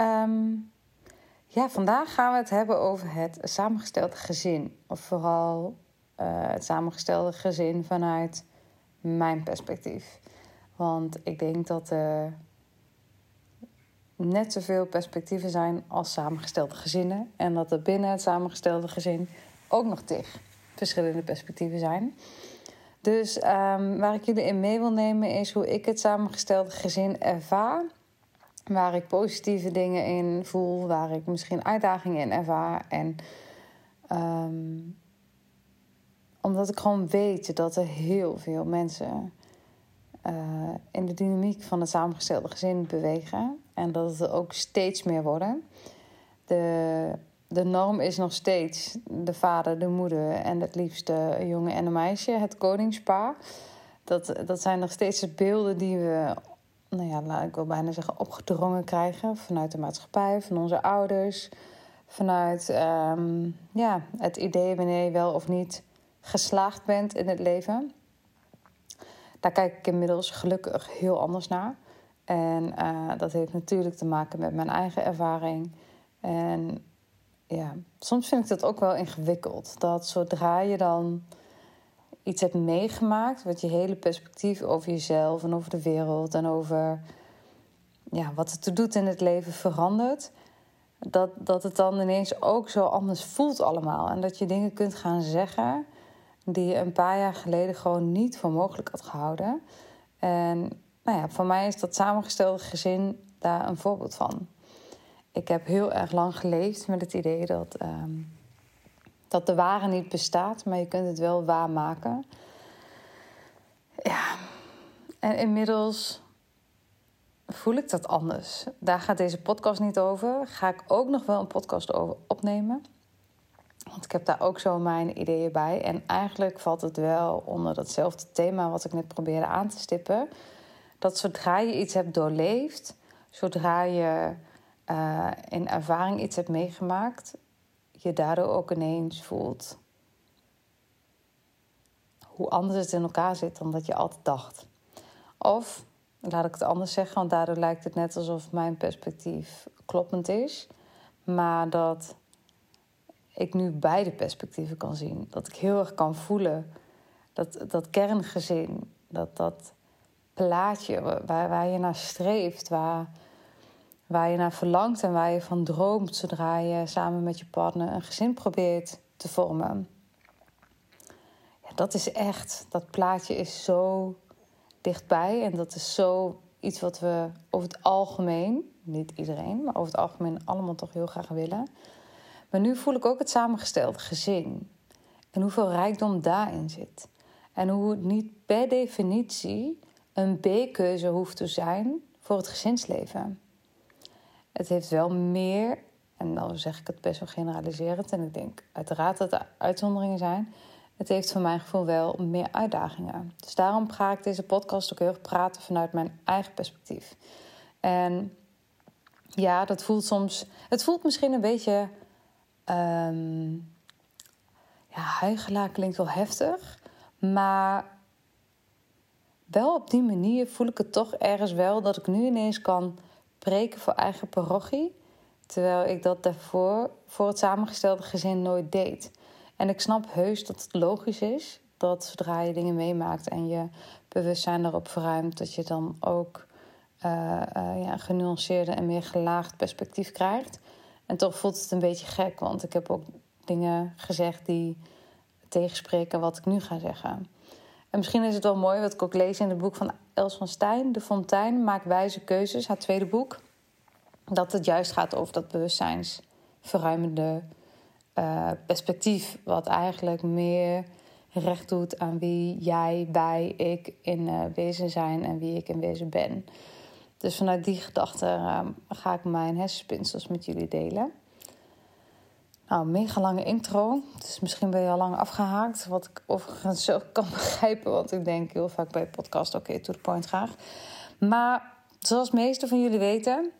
Ehm, ja, vandaag gaan we het hebben over het samengestelde gezin. Of vooral eh, het samengestelde gezin vanuit mijn perspectief. Want ik denk dat er net zoveel perspectieven zijn als samengestelde gezinnen. En dat er binnen het samengestelde gezin ook nog tig verschillende perspectieven zijn. Dus ehm, waar ik jullie in mee wil nemen is hoe ik het samengestelde gezin ervaar. Waar ik positieve dingen in voel, waar ik misschien uitdagingen in ervaar. En ehm, omdat ik gewoon weet dat er heel veel mensen uh, in de dynamiek van het samengestelde gezin bewegen. En dat het er ook steeds meer worden. De, de norm is nog steeds de vader, de moeder en het liefste een jongen en een meisje, het koningspaar. Dat, dat zijn nog steeds de beelden die we, nou ja, laat ik wel bijna zeggen, opgedrongen krijgen vanuit de maatschappij, van onze ouders, vanuit um, ja, het idee wanneer je wel of niet geslaagd bent in het leven. Daar kijk ik inmiddels gelukkig heel anders naar. En uh, dat heeft natuurlijk te maken met mijn eigen ervaring. En ja, soms vind ik dat ook wel ingewikkeld. Dat zodra je dan iets hebt meegemaakt, wat je hele perspectief over jezelf en over de wereld en over ja, wat het te doet in het leven verandert, dat, dat het dan ineens ook zo anders voelt allemaal. En dat je dingen kunt gaan zeggen die je een paar jaar geleden gewoon niet voor mogelijk had gehouden. En nou ja, voor mij is dat samengestelde gezin daar een voorbeeld van. Ik heb heel erg lang geleefd met het idee dat, ehm, dat de ware niet bestaat, maar je kunt het wel waarmaken. Ja, en inmiddels voel ik dat anders. Daar gaat deze podcast niet over. Ga ik ook nog wel een podcast over opnemen. Want ik heb daar ook zo mijn ideeën bij. En eigenlijk valt het wel onder datzelfde thema wat ik net probeerde aan te stippen. Dat zodra je iets hebt doorleefd, zodra je uh, in ervaring iets hebt meegemaakt, je daardoor ook ineens voelt hoe anders het in elkaar zit dan dat je altijd dacht. Of, laat ik het anders zeggen, want daardoor lijkt het net alsof mijn perspectief kloppend is. Maar dat ik nu beide perspectieven kan zien. Dat ik heel erg kan voelen dat, dat kerngezin, dat, dat plaatje waar, waar je naar streeft, waar, waar je naar verlangt en waar je van droomt zodra je samen met je partner een gezin probeert te vormen. Ja, dat is echt, dat plaatje is zo dichtbij en dat is zo iets wat we over het algemeen, niet iedereen, maar over het algemeen allemaal toch heel graag willen. Maar nu voel ik ook het samengestelde gezin. En hoeveel rijkdom daarin zit. En hoe het niet per definitie een B-keuze hoeft te zijn voor het gezinsleven. Het heeft wel meer, en dan zeg ik het best wel generaliserend, en ik denk uiteraard dat er uitzonderingen zijn. Het heeft voor mijn gevoel wel meer uitdagingen. Dus daarom ga ik deze podcast ook heel erg praten vanuit mijn eigen perspectief. En ja, dat voelt soms. Het voelt misschien een beetje Um, ja, huigelaar klinkt wel heftig. Maar wel op die manier voel ik het toch ergens wel dat ik nu ineens kan preken voor eigen parochie. Terwijl ik dat daarvoor voor het samengestelde gezin nooit deed. En ik snap heus dat het logisch is dat zodra je dingen meemaakt en je bewustzijn daarop verruimt, dat je dan ook uh, ja, genuanceerder en meer gelaagd perspectief krijgt. En toch voelt het een beetje gek, want ik heb ook dingen gezegd die tegenspreken wat ik nu ga zeggen. En misschien is het wel mooi wat ik ook lees in het boek van Els van Stijn, De Fontein maakt wijze keuzes, haar tweede boek. Dat het juist gaat over dat bewustzijnsverruimende uh, perspectief, wat eigenlijk meer recht doet aan wie jij, wij, ik in uh, wezen zijn en wie ik in wezen ben. Dus vanuit die gedachte uh, ga ik mijn hersenspinsels met jullie delen. Nou, mega lange intro. Dus misschien ben je al lang afgehaakt. Wat ik overigens zo kan begrijpen. Want ik denk heel vaak bij podcast, oké, to the point graag. Maar zoals de meeste van jullie weten...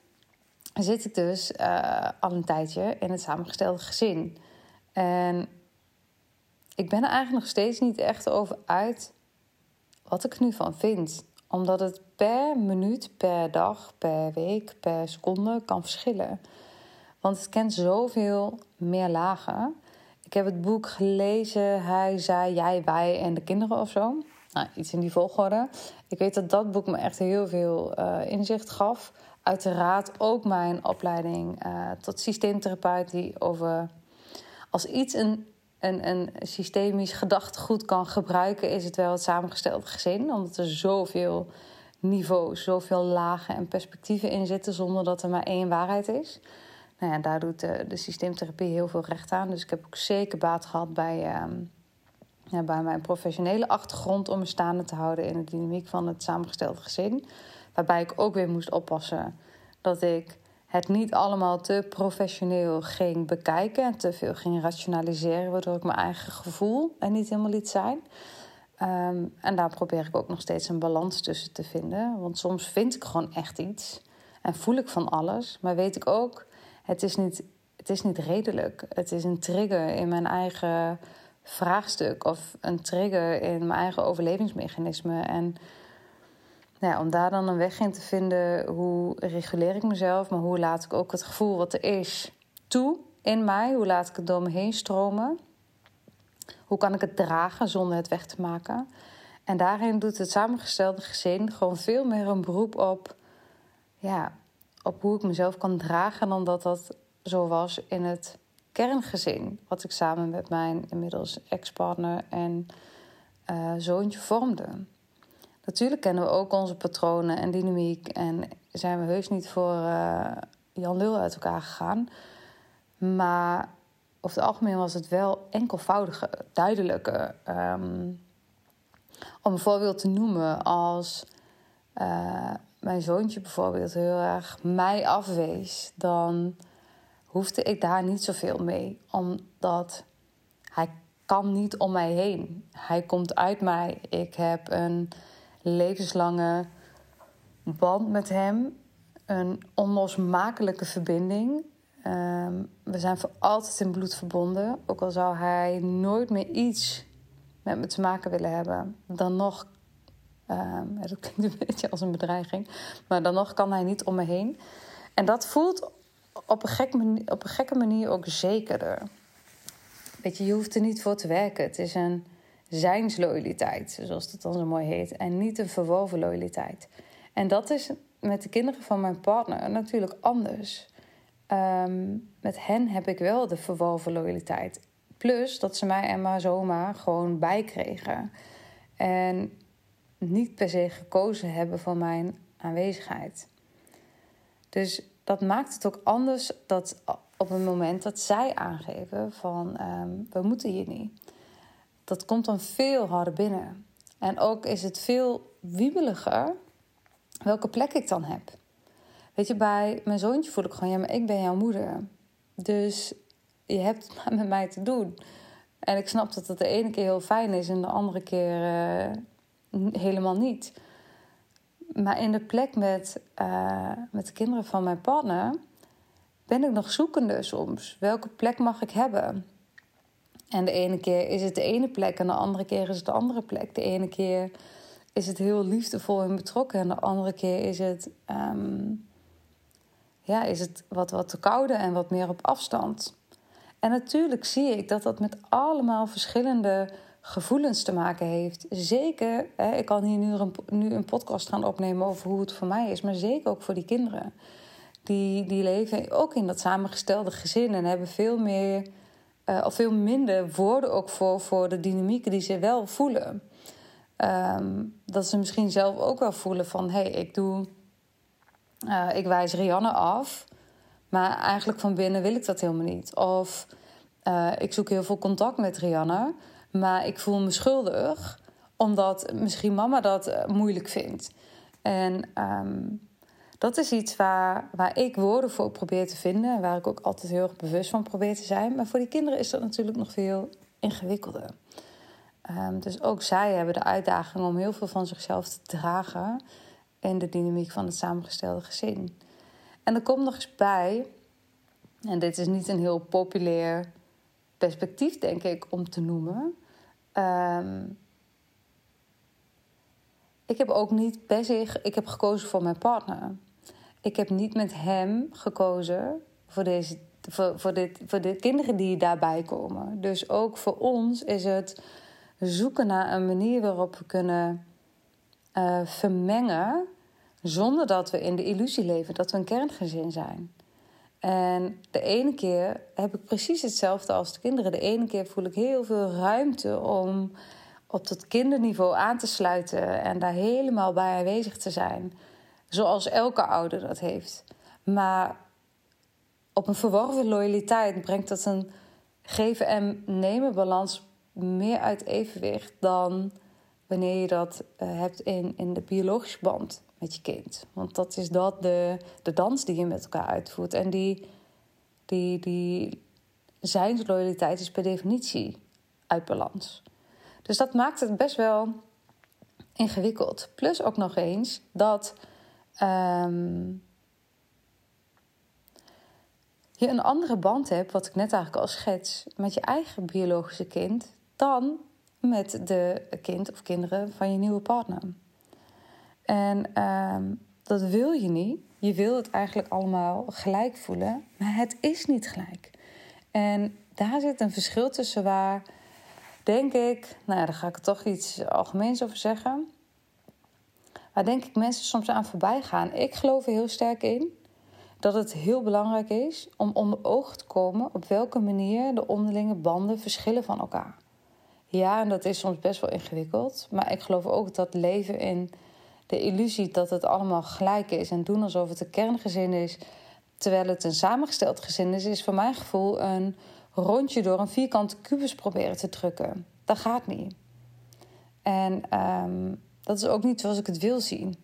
zit ik dus uh, al een tijdje in het samengestelde gezin. En ik ben er eigenlijk nog steeds niet echt over uit... wat ik er nu van vind. Omdat het per minuut, per dag, per week, per seconde kan verschillen... Want het kent zoveel meer lagen. Ik heb het boek gelezen, hij, zij, jij, wij en de kinderen of zo. Nou, iets in die volgorde. Ik weet dat dat boek me echt heel veel uh, inzicht gaf. Uiteraard ook mijn opleiding uh, tot systeemtherapeut, die over als iets een, een, een systemisch gedachtegoed kan gebruiken, is het wel het samengestelde gezin. Omdat er zoveel niveaus, zoveel lagen en perspectieven in zitten, zonder dat er maar één waarheid is nou daar doet de, de, systeemtherapie heel veel recht aan. Dus ik heb ook zeker baat gehad bij, uh, ja, bij mijn professionele achtergrond om me staande te houden in de dynamiek van het samengestelde gezin. Waarbij ik ook weer moest oppassen dat ik het niet allemaal te professioneel ging bekijken en te veel ging rationaliseren, waardoor ik mijn eigen gevoel er niet helemaal liet zijn. Um, en daar probeer ik ook nog steeds een balans tussen te vinden. Want soms vind ik gewoon echt iets en voel ik van alles, maar weet ik ook het is niet, het is niet redelijk. Het is een trigger in mijn eigen vraagstuk of een trigger in mijn eigen overlevingsmechanisme. En nou ja, om daar dan een weg in te vinden, hoe reguleer ik mezelf, maar hoe laat ik ook het gevoel wat er is toe in mij, hoe laat ik het door me heen stromen, hoe kan ik het dragen zonder het weg te maken. En daarin doet het samengestelde gezin gewoon veel meer een beroep op ja, op hoe ik mezelf kan dragen dan dat dat zo was in het kerngezin. Wat ik samen met mijn inmiddels ex-partner en uh, zoontje vormde. Natuurlijk kennen we ook onze patronen en dynamiek. En zijn we heus niet voor uh, Jan Lul uit elkaar gegaan. Maar over het algemeen was het wel enkelvoudige, duidelijke. Um, om een voorbeeld te noemen als uh, mijn zoontje bijvoorbeeld heel erg mij afwees, dan hoefde ik daar niet zoveel mee. Omdat hij kan niet om mij heen. Hij komt uit mij. Ik heb een levenslange band met hem. Een onlosmakelijke verbinding. Um, we zijn voor altijd in bloed verbonden. Ook al zou hij nooit meer iets met me te maken willen hebben, dan nog Um, dat klinkt een beetje als een bedreiging. Maar dan nog kan hij niet om me heen. En dat voelt op een, gek op een gekke manier ook zekerder. Weet je, je hoeft er niet voor te werken. Het is een zijnsloyaliteit, zoals dat dan zo mooi heet. En niet een verworven loyaliteit. En dat is met de kinderen van mijn partner natuurlijk anders. Um, met hen heb ik wel de verworven loyaliteit. Plus dat ze mij en maar zomaar gewoon bijkregen. En niet per se gekozen hebben voor mijn aanwezigheid. Dus dat maakt het ook anders dat op het moment dat zij aangeven van um, we moeten hier niet. Dat komt dan veel harder binnen. En ook is het veel wiebeliger welke plek ik dan heb. Weet je, bij mijn zoontje voel ik gewoon, ja, maar ik ben jouw moeder. Dus je hebt met mij te doen. En ik snap dat het de ene keer heel fijn is en de andere keer uh, helemaal niet. Maar in de plek met, uh, met de kinderen van mijn partner ben ik nog zoekende soms. Welke plek mag ik hebben? En de ene keer is het de ene plek en de andere keer is het de andere plek. De ene keer is het heel liefdevol en betrokken en de andere keer is het, um, ja, is het wat, wat te koude en wat meer op afstand. En natuurlijk zie ik dat dat met allemaal verschillende gevoelens te maken heeft. Zeker, hè, ik kan hier nu een, nu een podcast gaan opnemen over hoe het voor mij is, maar zeker ook voor die kinderen. Die, die leven ook in dat samengestelde gezin en hebben veel meer uh, of veel minder woorden ook voor, voor de dynamieken die ze wel voelen. Ehm, dat ze misschien zelf ook wel voelen van hé, hey, ik doe. Uh, ik wijs Rianne af. Maar eigenlijk van binnen wil ik dat helemaal niet. Of uh, ik zoek heel veel contact met Rianne. Maar ik voel me schuldig. Omdat misschien mama dat moeilijk vindt. En um, dat is iets waar, waar ik woorden voor probeer te vinden. Waar ik ook altijd heel erg bewust van probeer te zijn. Maar voor die kinderen is dat natuurlijk nog veel ingewikkelder. Um, dus ook zij hebben de uitdaging om heel veel van zichzelf te dragen in de dynamiek van het samengestelde gezin. En er komt nog eens bij, en dit is niet een heel populair perspectief, denk ik, om te noemen. Um, ik heb ook niet per se, ik heb gekozen voor mijn partner ik heb niet met hem gekozen voor, deze, voor, voor, dit, voor de kinderen die daarbij komen. Dus ook voor ons is het zoeken naar een manier waarop we kunnen uh, vermengen. Zonder dat we in de illusie leven dat we een kerngezin zijn. En de ene keer heb ik precies hetzelfde als de kinderen. De ene keer voel ik heel veel ruimte om op dat kinderniveau aan te sluiten en daar helemaal bij aanwezig te zijn. Zoals elke ouder dat heeft. Maar op een verworven loyaliteit brengt dat een geven en nemen balans meer uit evenwicht dan wanneer je dat uh, hebt in, in de biologische band met je kind. Want dat is dat de, de dans die je met elkaar uitvoert. En die, die, die zijnsloyaliteit is per definitie uit balans. Dus dat maakt het best wel ingewikkeld. Plus ook nog eens dat um, je een andere band hebt, wat ik net eigenlijk al schets, met je eigen biologische kind dan met de kind of kinderen van je nieuwe partner. En um, dat wil je niet. Je wil het eigenlijk allemaal gelijk voelen, maar het is niet gelijk. En daar zit een verschil tussen waar, denk ik, nou ja, daar ga ik toch iets algemeens over zeggen waar denk ik mensen soms aan voorbij gaan. Ik geloof er heel sterk in dat het heel belangrijk is om onder oog te komen op welke manier de onderlinge banden verschillen van elkaar. Ja, en dat is soms best wel ingewikkeld, maar ik geloof ook dat leven in de illusie dat het allemaal gelijk is en doen alsof het een kerngezin is, terwijl het een samengesteld gezin is, is voor mijn gevoel een rondje door een vierkante kubus proberen te drukken. Dat gaat niet. En um, dat is ook niet zoals ik het wil zien.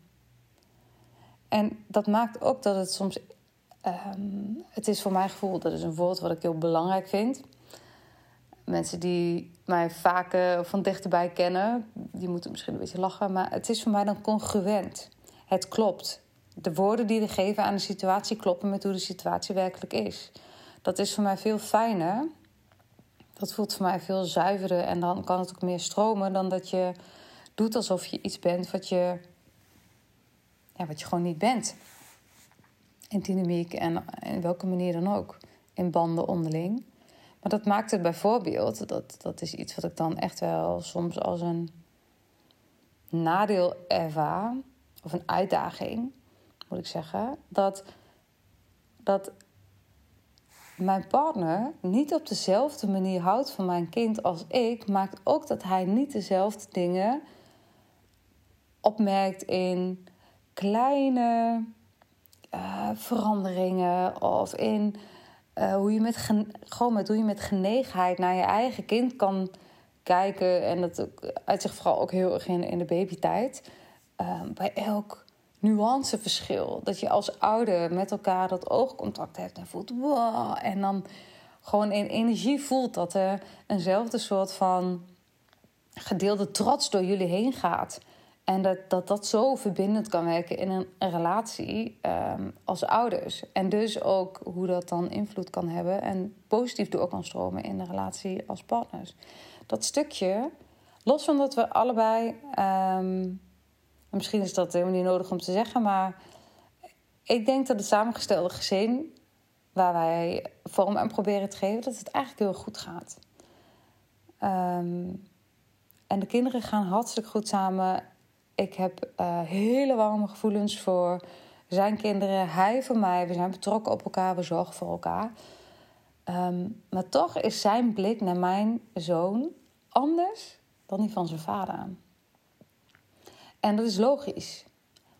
En dat maakt ook dat het soms. Um, het is voor mijn gevoel, dat is een woord wat ik heel belangrijk vind. Mensen die mij vaak van dichterbij kennen, die moeten misschien een beetje lachen, maar het is voor mij dan congruent. Het klopt. De woorden die we geven aan de situatie kloppen met hoe de situatie werkelijk is. Dat is voor mij veel fijner. Dat voelt voor mij veel zuiverder en dan kan het ook meer stromen dan dat je doet alsof je iets bent wat je, ja, wat je gewoon niet bent. In dynamiek en in welke manier dan ook. In banden onderling. Maar dat maakt het bijvoorbeeld, dat, dat is iets wat ik dan echt wel soms als een nadeel ervaar, of een uitdaging, moet ik zeggen, dat, dat mijn partner niet op dezelfde manier houdt van mijn kind als ik, maakt ook dat hij niet dezelfde dingen opmerkt in kleine uh, veranderingen of in uh, hoe je met gewoon met hoe je met genegenheid naar je eigen kind kan kijken. En dat uit zich vooral ook heel erg in, in de babytijd. Uh, bij elk nuanceverschil. Dat je als ouder met elkaar dat oogcontact hebt en voelt wow. En dan gewoon in energie voelt dat er eenzelfde soort van gedeelde trots door jullie heen gaat. En dat, dat dat zo verbindend kan werken in een, relatie um, als ouders. En dus ook hoe dat dan invloed kan hebben en positief door kan stromen in de relatie als partners. Dat stukje, los van dat we allebei, um, misschien is dat helemaal niet nodig om te zeggen, maar ik denk dat het samengestelde gezin waar wij vorm aan proberen te geven, dat het eigenlijk heel goed gaat. Um, En de kinderen gaan hartstikke goed samen. Ik heb uh, hele warme gevoelens voor zijn kinderen. Hij voor mij. We zijn betrokken op elkaar. We zorgen voor elkaar. Um, maar toch is zijn blik naar mijn zoon anders dan die van zijn vader. En dat is logisch.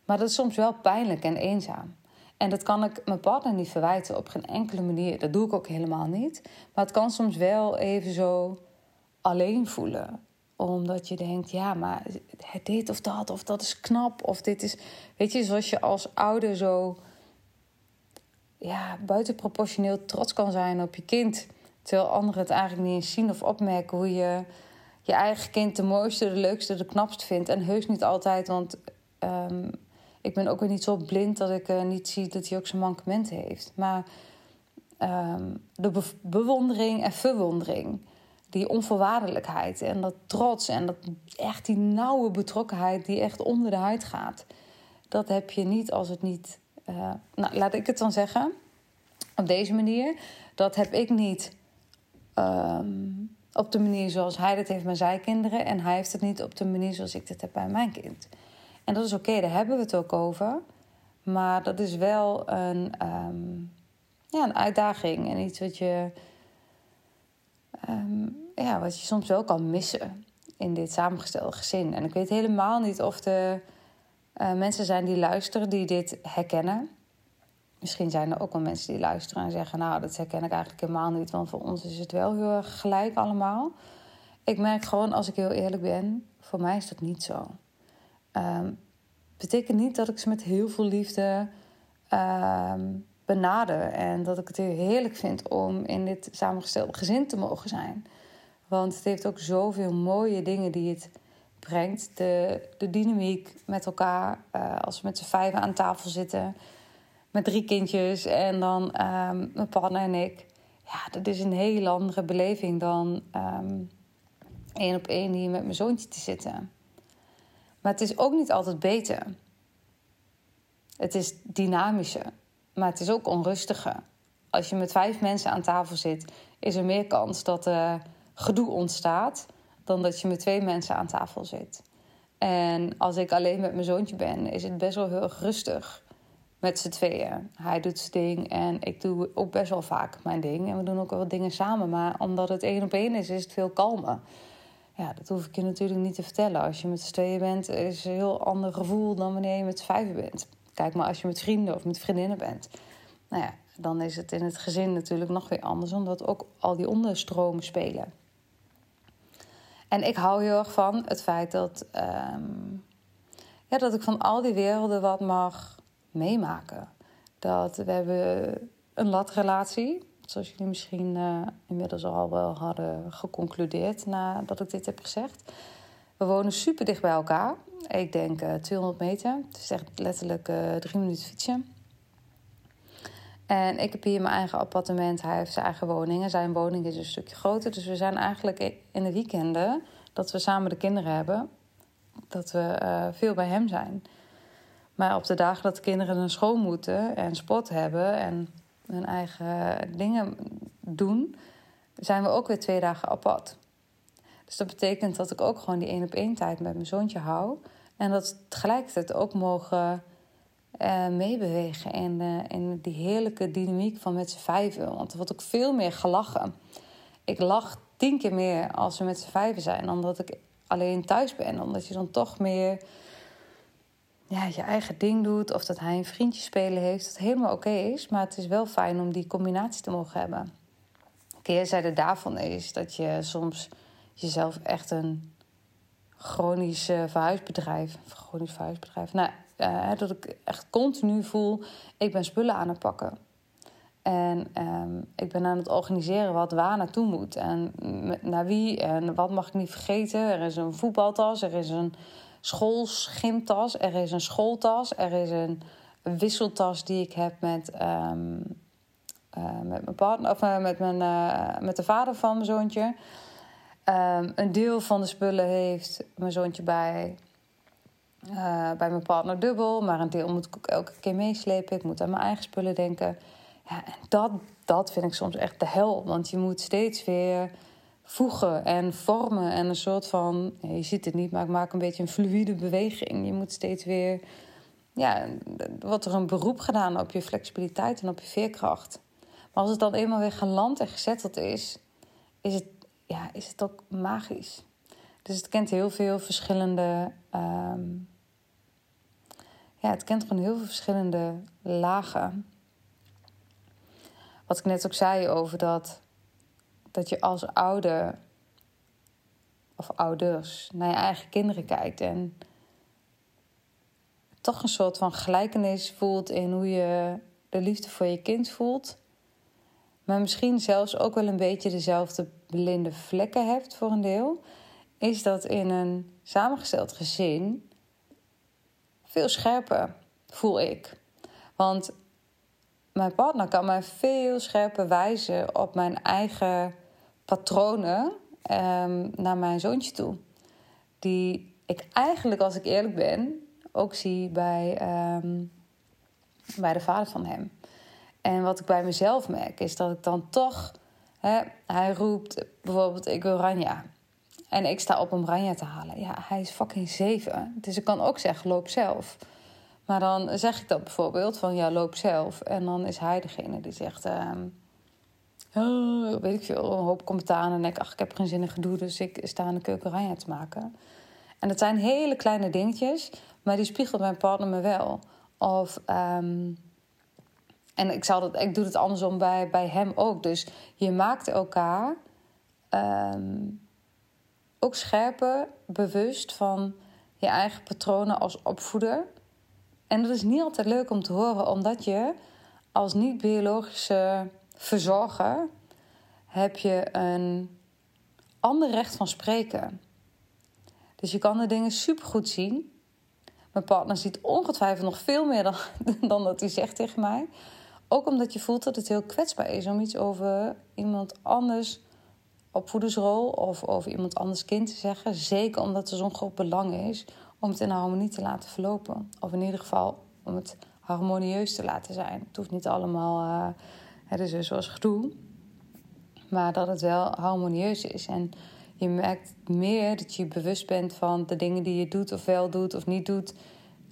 Maar dat is soms wel pijnlijk en eenzaam. En dat kan ik mijn partner niet verwijten op geen enkele manier. Dat doe ik ook helemaal niet. Maar het kan soms wel even zo alleen voelen. Omdat je denkt, ja, maar dit of dat, of dat is knap, of dit is... Weet je, zoals je als ouder zo ja, buitenproportioneel trots kan zijn op je kind. Terwijl anderen het eigenlijk niet eens zien of opmerken hoe je je eigen kind de mooiste, de leukste, de knapste vindt. En heus niet altijd, want um, ik ben ook weer niet zo blind dat ik uh, niet zie dat hij ook zijn mankementen heeft. Maar um, de be bewondering en verwondering, die onvoorwaardelijkheid en dat trots en dat echt die nauwe betrokkenheid die echt onder de huid gaat, dat heb je niet als het niet. Uh, nou, laat ik het dan zeggen op deze manier. Dat heb ik niet. Um, op de manier zoals hij dat heeft met zijn kinderen. En hij heeft het niet op de manier zoals ik dat heb bij mijn kind. En dat is oké, daar hebben we het ook over. Maar dat is wel een, um, ja, een uitdaging en iets wat je, um, ja, wat je soms wel kan missen in dit samengestelde gezin. En ik weet helemaal niet of er uh, mensen zijn die luisteren die dit herkennen. Misschien zijn er ook wel mensen die luisteren en zeggen: Nou, dat herken ik eigenlijk helemaal niet, want voor ons is het wel heel erg gelijk allemaal. Ik merk gewoon, als ik heel eerlijk ben, voor mij is dat niet zo. Um, betekent niet dat ik ze met heel veel liefde um, benader en dat ik het heel heerlijk vind om in dit samengestelde gezin te mogen zijn. Want het heeft ook zoveel mooie dingen die het brengt. De, de dynamiek met elkaar, uh, als we met z'n vijven aan tafel zitten met drie kindjes en dan um, mijn partner en ik. Ja, dat is een hele andere beleving dan um, één op één hier met mijn zoontje te zitten. Maar het is ook niet altijd beter. Het is dynamischer, maar het is ook onrustiger. Als je met vijf mensen aan tafel zit, is er meer kans dat er gedoe ontstaat dan dat je met twee mensen aan tafel zit. En als ik alleen met mijn zoontje ben, is het best wel heel rustig met z'n tweeën. Hij doet zijn ding en ik doe ook best wel vaak mijn ding. En we doen ook wel dingen samen. Maar omdat het één op één is, is het veel kalmer. Ja, dat hoef ik je natuurlijk niet te vertellen. Als je met z'n tweeën bent, is het een heel ander gevoel dan wanneer je met z'n vijven bent. Kijk maar als je met vrienden of met vriendinnen bent. Nou ja, dan is het in het gezin natuurlijk nog weer anders, omdat ook al die onderstromen spelen. En ik hou heel erg van het feit dat, um, ja, dat ik van al die werelden wat mag meemaken. Dat we hebben een latrelatie, zoals jullie misschien uh, inmiddels al wel hadden geconcludeerd nadat ik dit heb gezegd. We wonen super dicht bij elkaar. Ik denk uh, eh, 200 meter. Het is echt letterlijk uh, drie minuten fietsen. En ik heb hier mijn eigen appartement. Hij heeft zijn eigen woning. En zijn woning is een stukje groter. Dus we zijn eigenlijk in de weekenden dat we samen de kinderen hebben, dat we uh, veel bij hem zijn. Maar op de dagen dat de kinderen naar school moeten en sport hebben en hun eigen dingen doen, zijn we ook weer twee dagen apart. Dus dat betekent dat ik ook gewoon die één op één tijd met mijn zoontje hou. En dat we tegelijkertijd ook mogen uh, meebewegen in, uh, in die heerlijke dynamiek van met z'n vijven. Want er wordt ook veel meer gelachen. Ik lach tien keer meer als we met z'n vijven zijn dan dat ik alleen thuis ben. Omdat je dan toch meer ja, je eigen ding doet of dat hij een vriendje spelen heeft, dat helemaal oké is. Maar het is wel fijn om die combinatie te mogen hebben. Keerzijde daarvan is dat je soms jezelf echt een chronisch verhuisbedrijf, chronisch verhuisbedrijf, nou, uh, dat ik echt continu voel, ik ben spullen aan het pakken. En um, ik ben aan het organiseren wat waar naartoe moet. En naar wie en wat mag ik niet vergeten. Er is een voetbaltas, er is een schoolschimtas, er is een schooltas, er is een wisseltas die ik heb met, um, uh, met mijn partner of uh, met, mijn, met de vader van mijn zoontje. Um, een deel van de spullen heeft mijn zoontje bij, bij mijn partner dubbel, maar een deel moet ik ook elke keer meeslepen. Ik moet aan mijn eigen spullen denken. Ja, en dat, dat vind ik soms echt de hel, want je moet steeds weer voegen en vormen en een soort van, je ziet het niet, maar ik maak een beetje een fluïde beweging. Je moet steeds weer, ja, wordt er een beroep gedaan op je flexibiliteit en op je veerkracht. Maar als het dan eenmaal weer geland en gezetteld is, is het, ja, is het ook magisch. Dus het kent heel veel verschillende, ehm, ja, het kent gewoon heel veel verschillende lagen. Wat ik net ook zei over dat dat je als ouder of ouders naar je eigen kinderen kijkt en toch een soort van gelijkenis voelt in hoe je de liefde voor je kind voelt. Maar misschien zelfs ook wel een beetje dezelfde blinde vlekken hebt voor een deel. Is dat in een samengesteld gezin veel scherper, voel ik. Want mijn partner kan mij veel scherper wijzen op mijn eigen patronen um, naar mijn zoontje toe. Die ik eigenlijk, als ik eerlijk ben, ook zie bij, um, bij de vader van hem. En wat ik bij mezelf merk, is dat ik dan toch... Hij roept bijvoorbeeld, ik wil Ranja. En ik sta op om Ranja te halen. Ja, hij is fucking zeven. Dus ik kan ook zeggen, loop zelf. Maar dan zeg ik dat bijvoorbeeld, van ja, loop zelf. En dan is hij degene die zegt... Uh, oh, weet ik veel, een hoop commentaar. En denk ach, ik heb geen zin in gedoe, dus ik sta in de keuken te maken. En dat zijn hele kleine dingetjes, maar die spiegelt mijn partner me wel. Of, um, en ik, zal dat, ik doe het andersom bij, bij hem ook. Dus je maakt elkaar um, ook scherper, bewust van je eigen patronen als opvoeder. En dat is niet altijd leuk om te horen, omdat je als niet-biologische verzorger heb je een ander recht van spreken. Dus je kan de dingen supergoed zien. Mijn partner ziet ongetwijfeld nog veel meer dan, dan dat hij zegt tegen mij. Ook omdat je voelt dat het heel kwetsbaar is om iets over iemand anders opvoedersrol of over iemand anders kind te zeggen. Zeker omdat er zo'n groot belang is om het in harmonie te laten verlopen. Of in ieder geval om het harmonieus te laten zijn. Het hoeft niet allemaal. Het is dus zoals gedoe. Maar dat het wel harmonieus is. En je merkt meer dat je bewust bent van de dingen die je doet of wel doet of niet doet.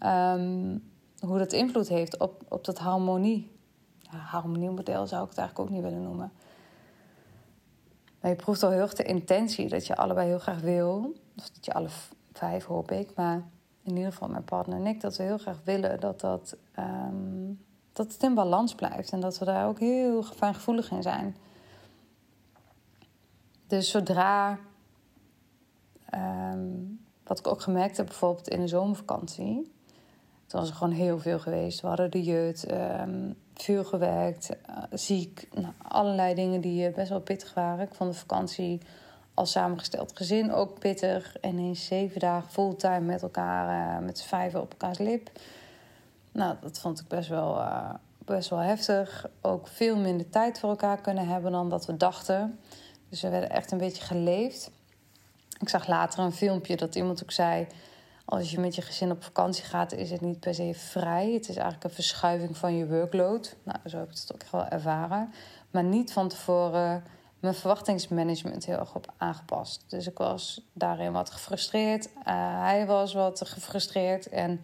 Um, hoe dat invloed heeft op, op dat harmonie. Ja, harmoniemodel zou ik het eigenlijk ook niet willen noemen. Maar je proeft al heel erg de intentie dat je allebei heel graag wil. Of dat je alle vijf hoop ik. Maar in ieder geval mijn partner en ik, dat we heel graag willen dat dat um, dat het in balans blijft en dat we daar ook heel fijngevoelig in zijn. Dus zodra, um, wat ik ook gemerkt heb, bijvoorbeeld in de zomervakantie, toen was er gewoon heel veel geweest. We hadden de jeut, um, veel gewerkt, uh, ziek, nou, allerlei dingen die uh, best wel pittig waren. Ik vond de vakantie als samengesteld gezin ook pittig. En in zeven dagen fulltime met elkaar, uh, met z'n vijven op elkaars lip. Nou, dat vond ik best wel, best wel heftig. Ook veel minder tijd voor elkaar kunnen hebben dan dat we dachten. Dus we werden echt een beetje geleefd. Ik zag later een filmpje dat iemand ook zei... als je met je gezin op vakantie gaat, is het niet per se vrij. Het is eigenlijk een verschuiving van je workload. Nou, zo heb ik het ook echt wel ervaren. Maar niet van tevoren mijn verwachtingsmanagement heel erg op aangepast. Dus ik was daarin wat gefrustreerd. Uh, hij was wat gefrustreerd. En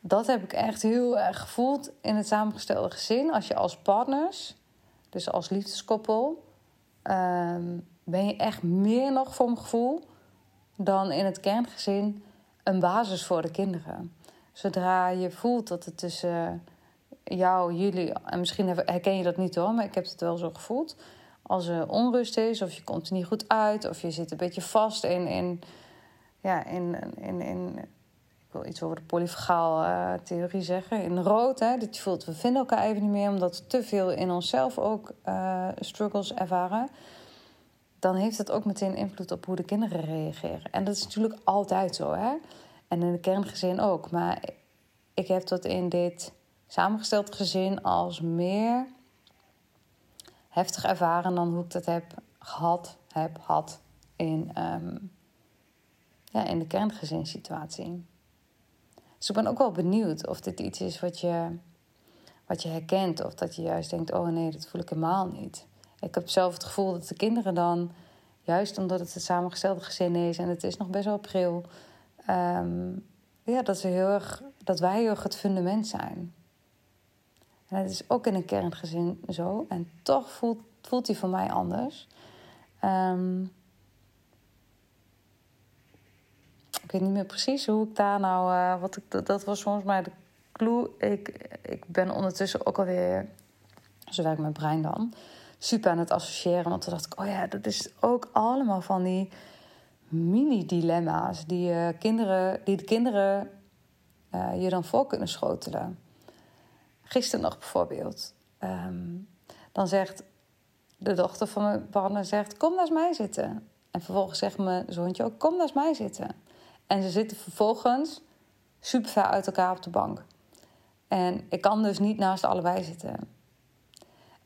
dat heb ik echt heel erg gevoeld in het samengestelde gezin. Als je als partners, dus als liefdeskoppel, um, ben je echt meer nog voor mijn gevoel dan in het kerngezin een basis voor de kinderen. Zodra je voelt dat het tussen jou, jullie, en misschien herken je dat niet hoor, maar ik heb het wel zo gevoeld. Als er onrust is, of je komt er niet goed uit, of je zit een beetje vast in, in, ja, in, in, in wil iets over de polyfagaal-theorie eh, zeggen. In rood, hè, dat je voelt, we vinden elkaar even niet meer... omdat we te veel in onszelf ook uh, struggles ervaren... dan heeft dat ook meteen invloed op hoe de kinderen reageren. En dat is natuurlijk altijd zo, hè. En in de kerngezin ook. Maar ik heb dat in dit samengesteld gezin als meer heftig ervaren... dan hoe ik dat heb gehad, heb, had in, um, ja, in de kerngezinssituatie. Dus ik ben ook wel benieuwd of dit iets is wat je, wat je herkent. Of dat je juist denkt, oh nee, dat voel ik helemaal niet. Ik heb zelf het gevoel dat de kinderen dan juist omdat het een samengestelde gezin is en het is nog best wel pril. ehm, ja, dat, ze heel dat wij heel erg het fundament zijn. En het is ook in een kerngezin zo. En toch voelt, voelt hij voor mij anders. Ehm, ik weet niet meer precies hoe ik daar nou... eh, wat ik, dat was volgens mij de clue. Ik, ik ben ondertussen ook alweer... Zo werk ik mijn brein dan. Super aan het associëren. Want toen dacht ik, oh ja, dat is ook allemaal van die mini-dilemma's... die, eh, kinderen, die de kinderen eh, je dan voor kunnen schotelen. Gisteren nog bijvoorbeeld. Ehm, dan zegt de dochter van mijn partner... Zegt, kom naast mij zitten. En vervolgens zegt mijn zoontje ook, kom naast mij zitten. En ze zitten vervolgens super ver uit elkaar op de bank. En ik kan dus niet naast allebei zitten.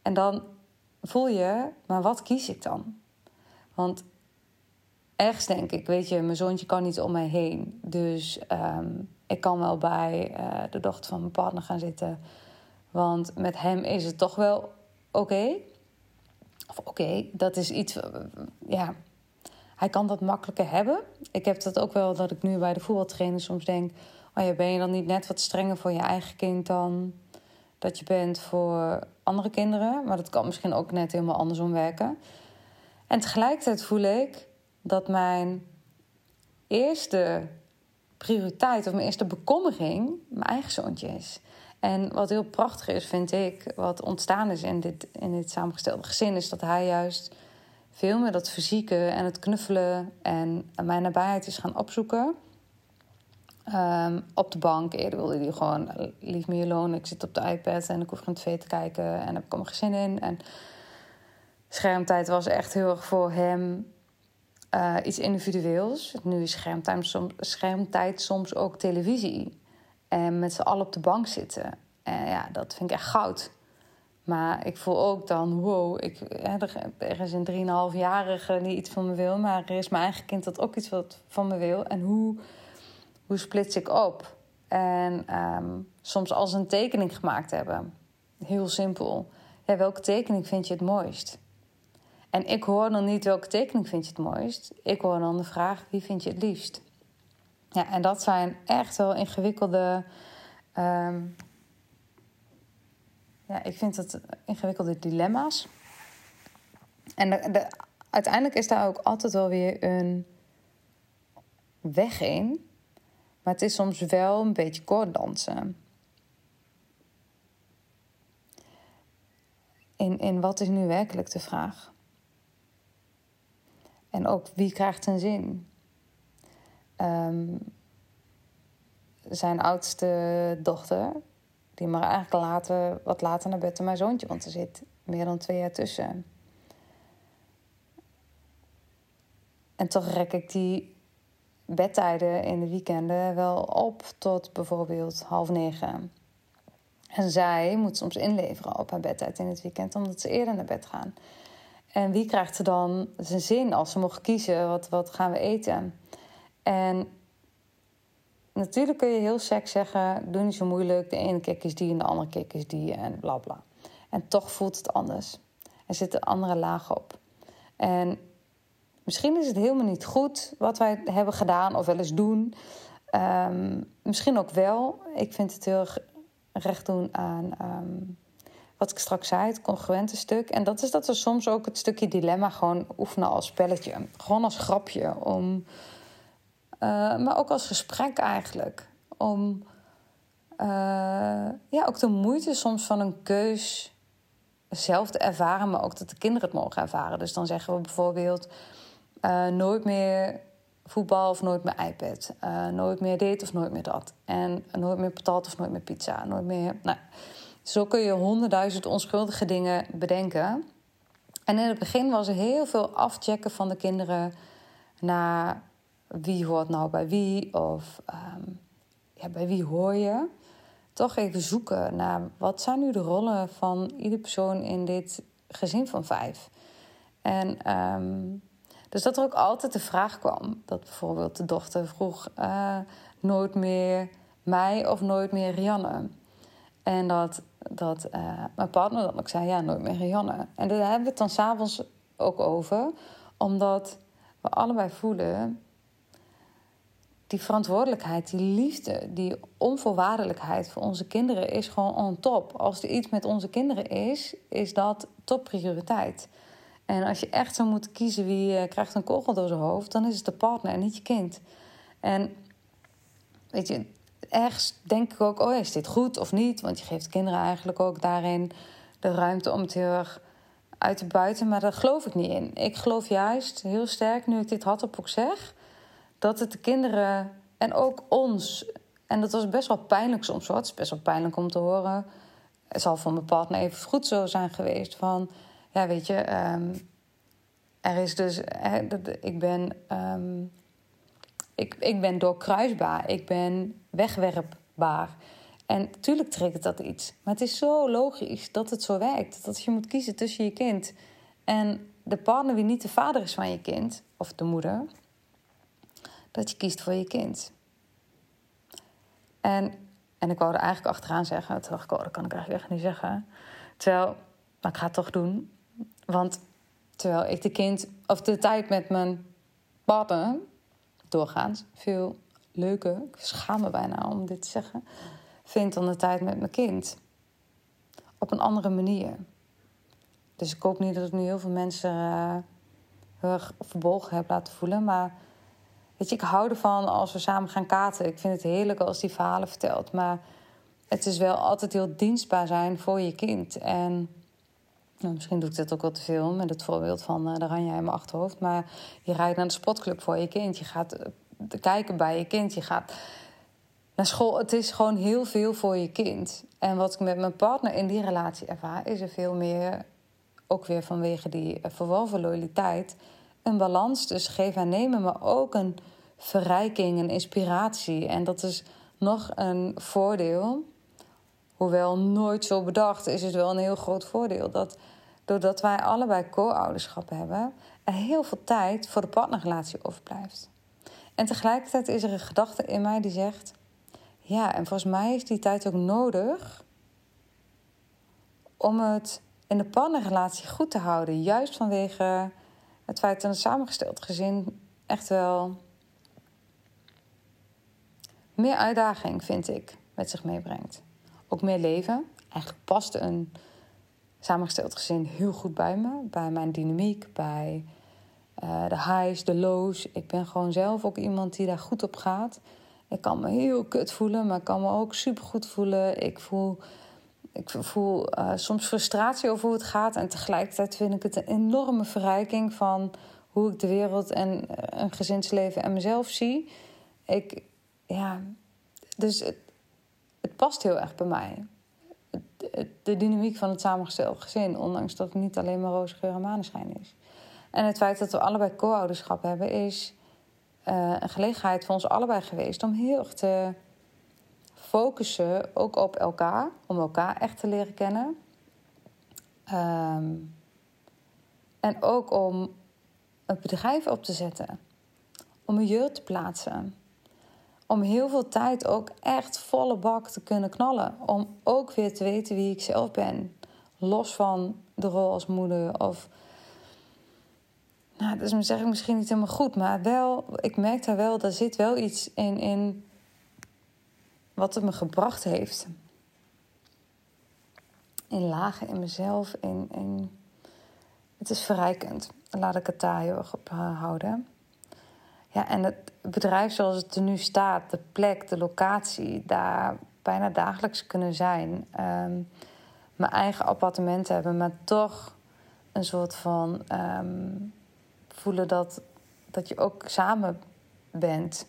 En dan voel je, maar wat kies ik dan? Want ergens denk ik, weet je, mijn zoontje kan niet om mij heen. Dus ehm, ik kan wel bij eh, de dochter van mijn partner gaan zitten. Want met hem is het toch wel oké. Of oké, dat is iets, eh, ja, hij kan dat makkelijker hebben. Ik heb dat ook wel dat ik nu bij de voetbaltrainer soms denk... Oh ja, ben je dan niet net wat strenger voor je eigen kind dan dat je bent voor andere kinderen? Maar dat kan misschien ook net helemaal andersom werken. En tegelijkertijd voel ik dat mijn eerste prioriteit of mijn eerste bekommering mijn eigen zoontje is. En wat heel prachtig is, vind ik, wat ontstaan is in dit, in dit samengestelde gezin, is dat hij juist veel meer dat fysieke en het knuffelen en mijn nabijheid is gaan opzoeken. Um, op de bank. Eerder wilde hij gewoon, lief me alone. Ik zit op de iPad en ik hoef geen tv te kijken. En heb ik allemaal geen zin in. En schermtijd was echt heel erg voor hem uh, iets individueels. Nu is schermtijd soms, schermtijd soms ook televisie. En met z'n allen op de bank zitten. En ja, dat vind ik echt goud. Maar ik voel ook dan, wow, ik, er is een 3,5-jarige die iets van me wil. Maar er is mijn eigen kind dat ook iets wat van me wil. En hoe, hoe splits ik op? En um, soms als een tekening gemaakt hebben. Heel simpel. Welke tekening vind je het mooist? En ik hoor dan niet welke tekening vind je het mooist. Ik hoor dan de vraag, wie vind je het liefst? Ja, en dat zijn echt wel ingewikkelde... Um, ja, ik vind het ingewikkelde dilemma's. En de, uiteindelijk is daar ook altijd wel weer een weg in. Maar het is soms wel een beetje koorddansen. In, in wat is nu werkelijk de vraag? En ook wie krijgt een zin? Um, zijn oudste dochter, die mag eigenlijk later, wat later naar bed mijn zoontje, want er zit meer dan twee jaar tussen. En toch rek ik die bedtijden in de weekenden wel op tot bijvoorbeeld half negen. En zij moet soms inleveren op haar bedtijd in het weekend, omdat ze eerder naar bed gaan. En wie krijgt er dan zijn zin als ze mogen kiezen? Wat, wat gaan we eten? En natuurlijk kun je heel sec zeggen: doe niet zo moeilijk. De ene kick is die en de andere kick is die en bla bla. En toch voelt het anders. Er zitten andere lagen op. En misschien is het helemaal niet goed wat wij hebben gedaan of wel eens doen. Um, misschien ook wel. Ik vind het heel recht doen aan um, wat ik straks zei, het congruente stuk. En dat is dat we soms ook het stukje dilemma gewoon oefenen als spelletje. Gewoon als grapje. Om, uh, maar ook als gesprek eigenlijk. Om uh, ja, ook de moeite soms van een keus zelf te ervaren, maar ook dat de kinderen het mogen ervaren. Dus dan zeggen we bijvoorbeeld uh, nooit meer voetbal of nooit meer iPad. nooit meer dit of nooit meer dat. En nooit meer patat of nooit meer pizza. Nooit meer. Nou, zo kun je honderdduizend onschuldige dingen bedenken. En in het begin was er heel veel afchecken van de kinderen naar wie hoort nou bij wie of um, ja, bij wie hoor je. Toch even zoeken naar wat zijn nu de rollen van ieder persoon in dit gezin van vijf. En um, dus dat er ook altijd de vraag kwam dat bijvoorbeeld de dochter vroeg uh, nooit meer mij of nooit meer Rianne. En dat, dat uh, mijn partner dan ook zei, ja, nooit meer Rianne. En daar hebben we het dan s'avonds ook over. Omdat we allebei voelen die verantwoordelijkheid, die liefde, die onvoorwaardelijkheid voor onze kinderen is gewoon on top. Als er iets met onze kinderen is, is dat topprioriteit. En als je echt zou moeten kiezen wie uh, krijgt een kogel door zijn hoofd, dan is het de partner en niet je kind. En weet je, ergens denk ik ook, oh is dit goed of niet? Want je geeft kinderen eigenlijk ook daarin de ruimte om het heel erg uit te buiten. Maar daar geloof ik niet in. Ik geloof juist heel sterk, nu ik dit had op ook zeg, dat het de kinderen en ook ons. En dat was best wel pijnlijk soms. Het is best wel pijnlijk om te horen. Het zal voor mijn partner even goed zo zijn geweest. Van ja, weet je, ehm, er is dus. ik ben. Um, ik, ik ben doorkruisbaar. Ik ben wegwerpbaar. En natuurlijk triggert dat iets. Maar het is zo logisch dat het zo werkt. Dat je moet kiezen tussen je kind en de partner wie niet de vader is van je kind, of de moeder, dat je kiest voor je kind. En, en ik wou er eigenlijk achteraan zeggen, toen dacht ik, oh, dat kan ik eigenlijk echt niet zeggen. Terwijl, maar ik ga het toch doen. Want terwijl ik de kind, of de tijd met mijn partner, doorgaans veel leuker, ik schaam bijna om dit te zeggen, vind dan de tijd met mijn kind. Op een andere manier. Dus ik hoop niet dat ik nu heel veel mensen uh, heel erg verbolgen heb laten voelen. Maar weet je, ik hou ervan als we samen gaan katen. Ik vind het heerlijk als die verhalen vertelt. Maar het is wel altijd heel dienstbaar zijn voor je kind. En nou, misschien doe ik dit ook wel te veel met het voorbeeld van uh, de Ranja in mijn achterhoofd. Maar je rijdt naar de sportclub voor je kind. Je gaat uh, kijken bij je kind. Je gaat naar school. Het is gewoon heel veel voor je kind. En wat ik met mijn partner in die relatie ervaar, is er veel meer, ook weer vanwege die uh, verworven loyaliteit, een balans tussen geven en nemen, maar ook een verrijking, een inspiratie. En dat is nog een voordeel hoewel nooit zo bedacht, is het wel een heel groot voordeel. Dat doordat wij allebei co-ouderschap hebben, er heel veel tijd voor de partnerrelatie overblijft. En tegelijkertijd is er een gedachte in mij die zegt: ja, en volgens mij is die tijd ook nodig om het in de partnerrelatie goed te houden. Juist vanwege het feit dat een samengesteld gezin echt wel meer uitdaging, vind ik, met zich meebrengt ook meer leven. Eigenlijk past een samengesteld gezin heel goed bij me. Bij mijn dynamiek, bij uh, de highs, de lows. Ik ben gewoon zelf ook iemand die daar goed op gaat. Ik kan me heel kut voelen, maar ik kan me ook super goed voelen. Ik voel, ik voel uh, soms frustratie over hoe het gaat. En tegelijkertijd vind ik het een enorme verrijking van hoe ik de wereld en eh, een gezinsleven en mezelf zie. Ik, ja, dus past heel erg bij mij. De dynamiek van het samengesteld gezin, ondanks dat het niet alleen maar roze geur en maneschijn is. En het feit dat we allebei co-ouderschap hebben, is uh, een gelegenheid voor ons allebei geweest om heel erg te focussen, ook op elkaar, om elkaar echt te leren kennen. Um, en ook om een bedrijf op te zetten, om een jurk te plaatsen, om heel veel tijd ook echt volle bak te kunnen knallen. Om ook weer te weten wie ik zelf ben. Los van de rol als moeder of... Nou, dat is zeg ik misschien niet helemaal goed, maar wel, ik merk daar wel, er zit wel iets in, in wat het me gebracht heeft. In lagen in mezelf, in, in... het is verrijkend. Laat ik het daar heel erg op eh, houden. Ja, en het bedrijf zoals het er nu staat, de plek, de locatie, daar bijna dagelijks kunnen zijn. Um, mijn eigen appartement hebben, maar toch een soort van um, voelen dat, dat je ook samen bent.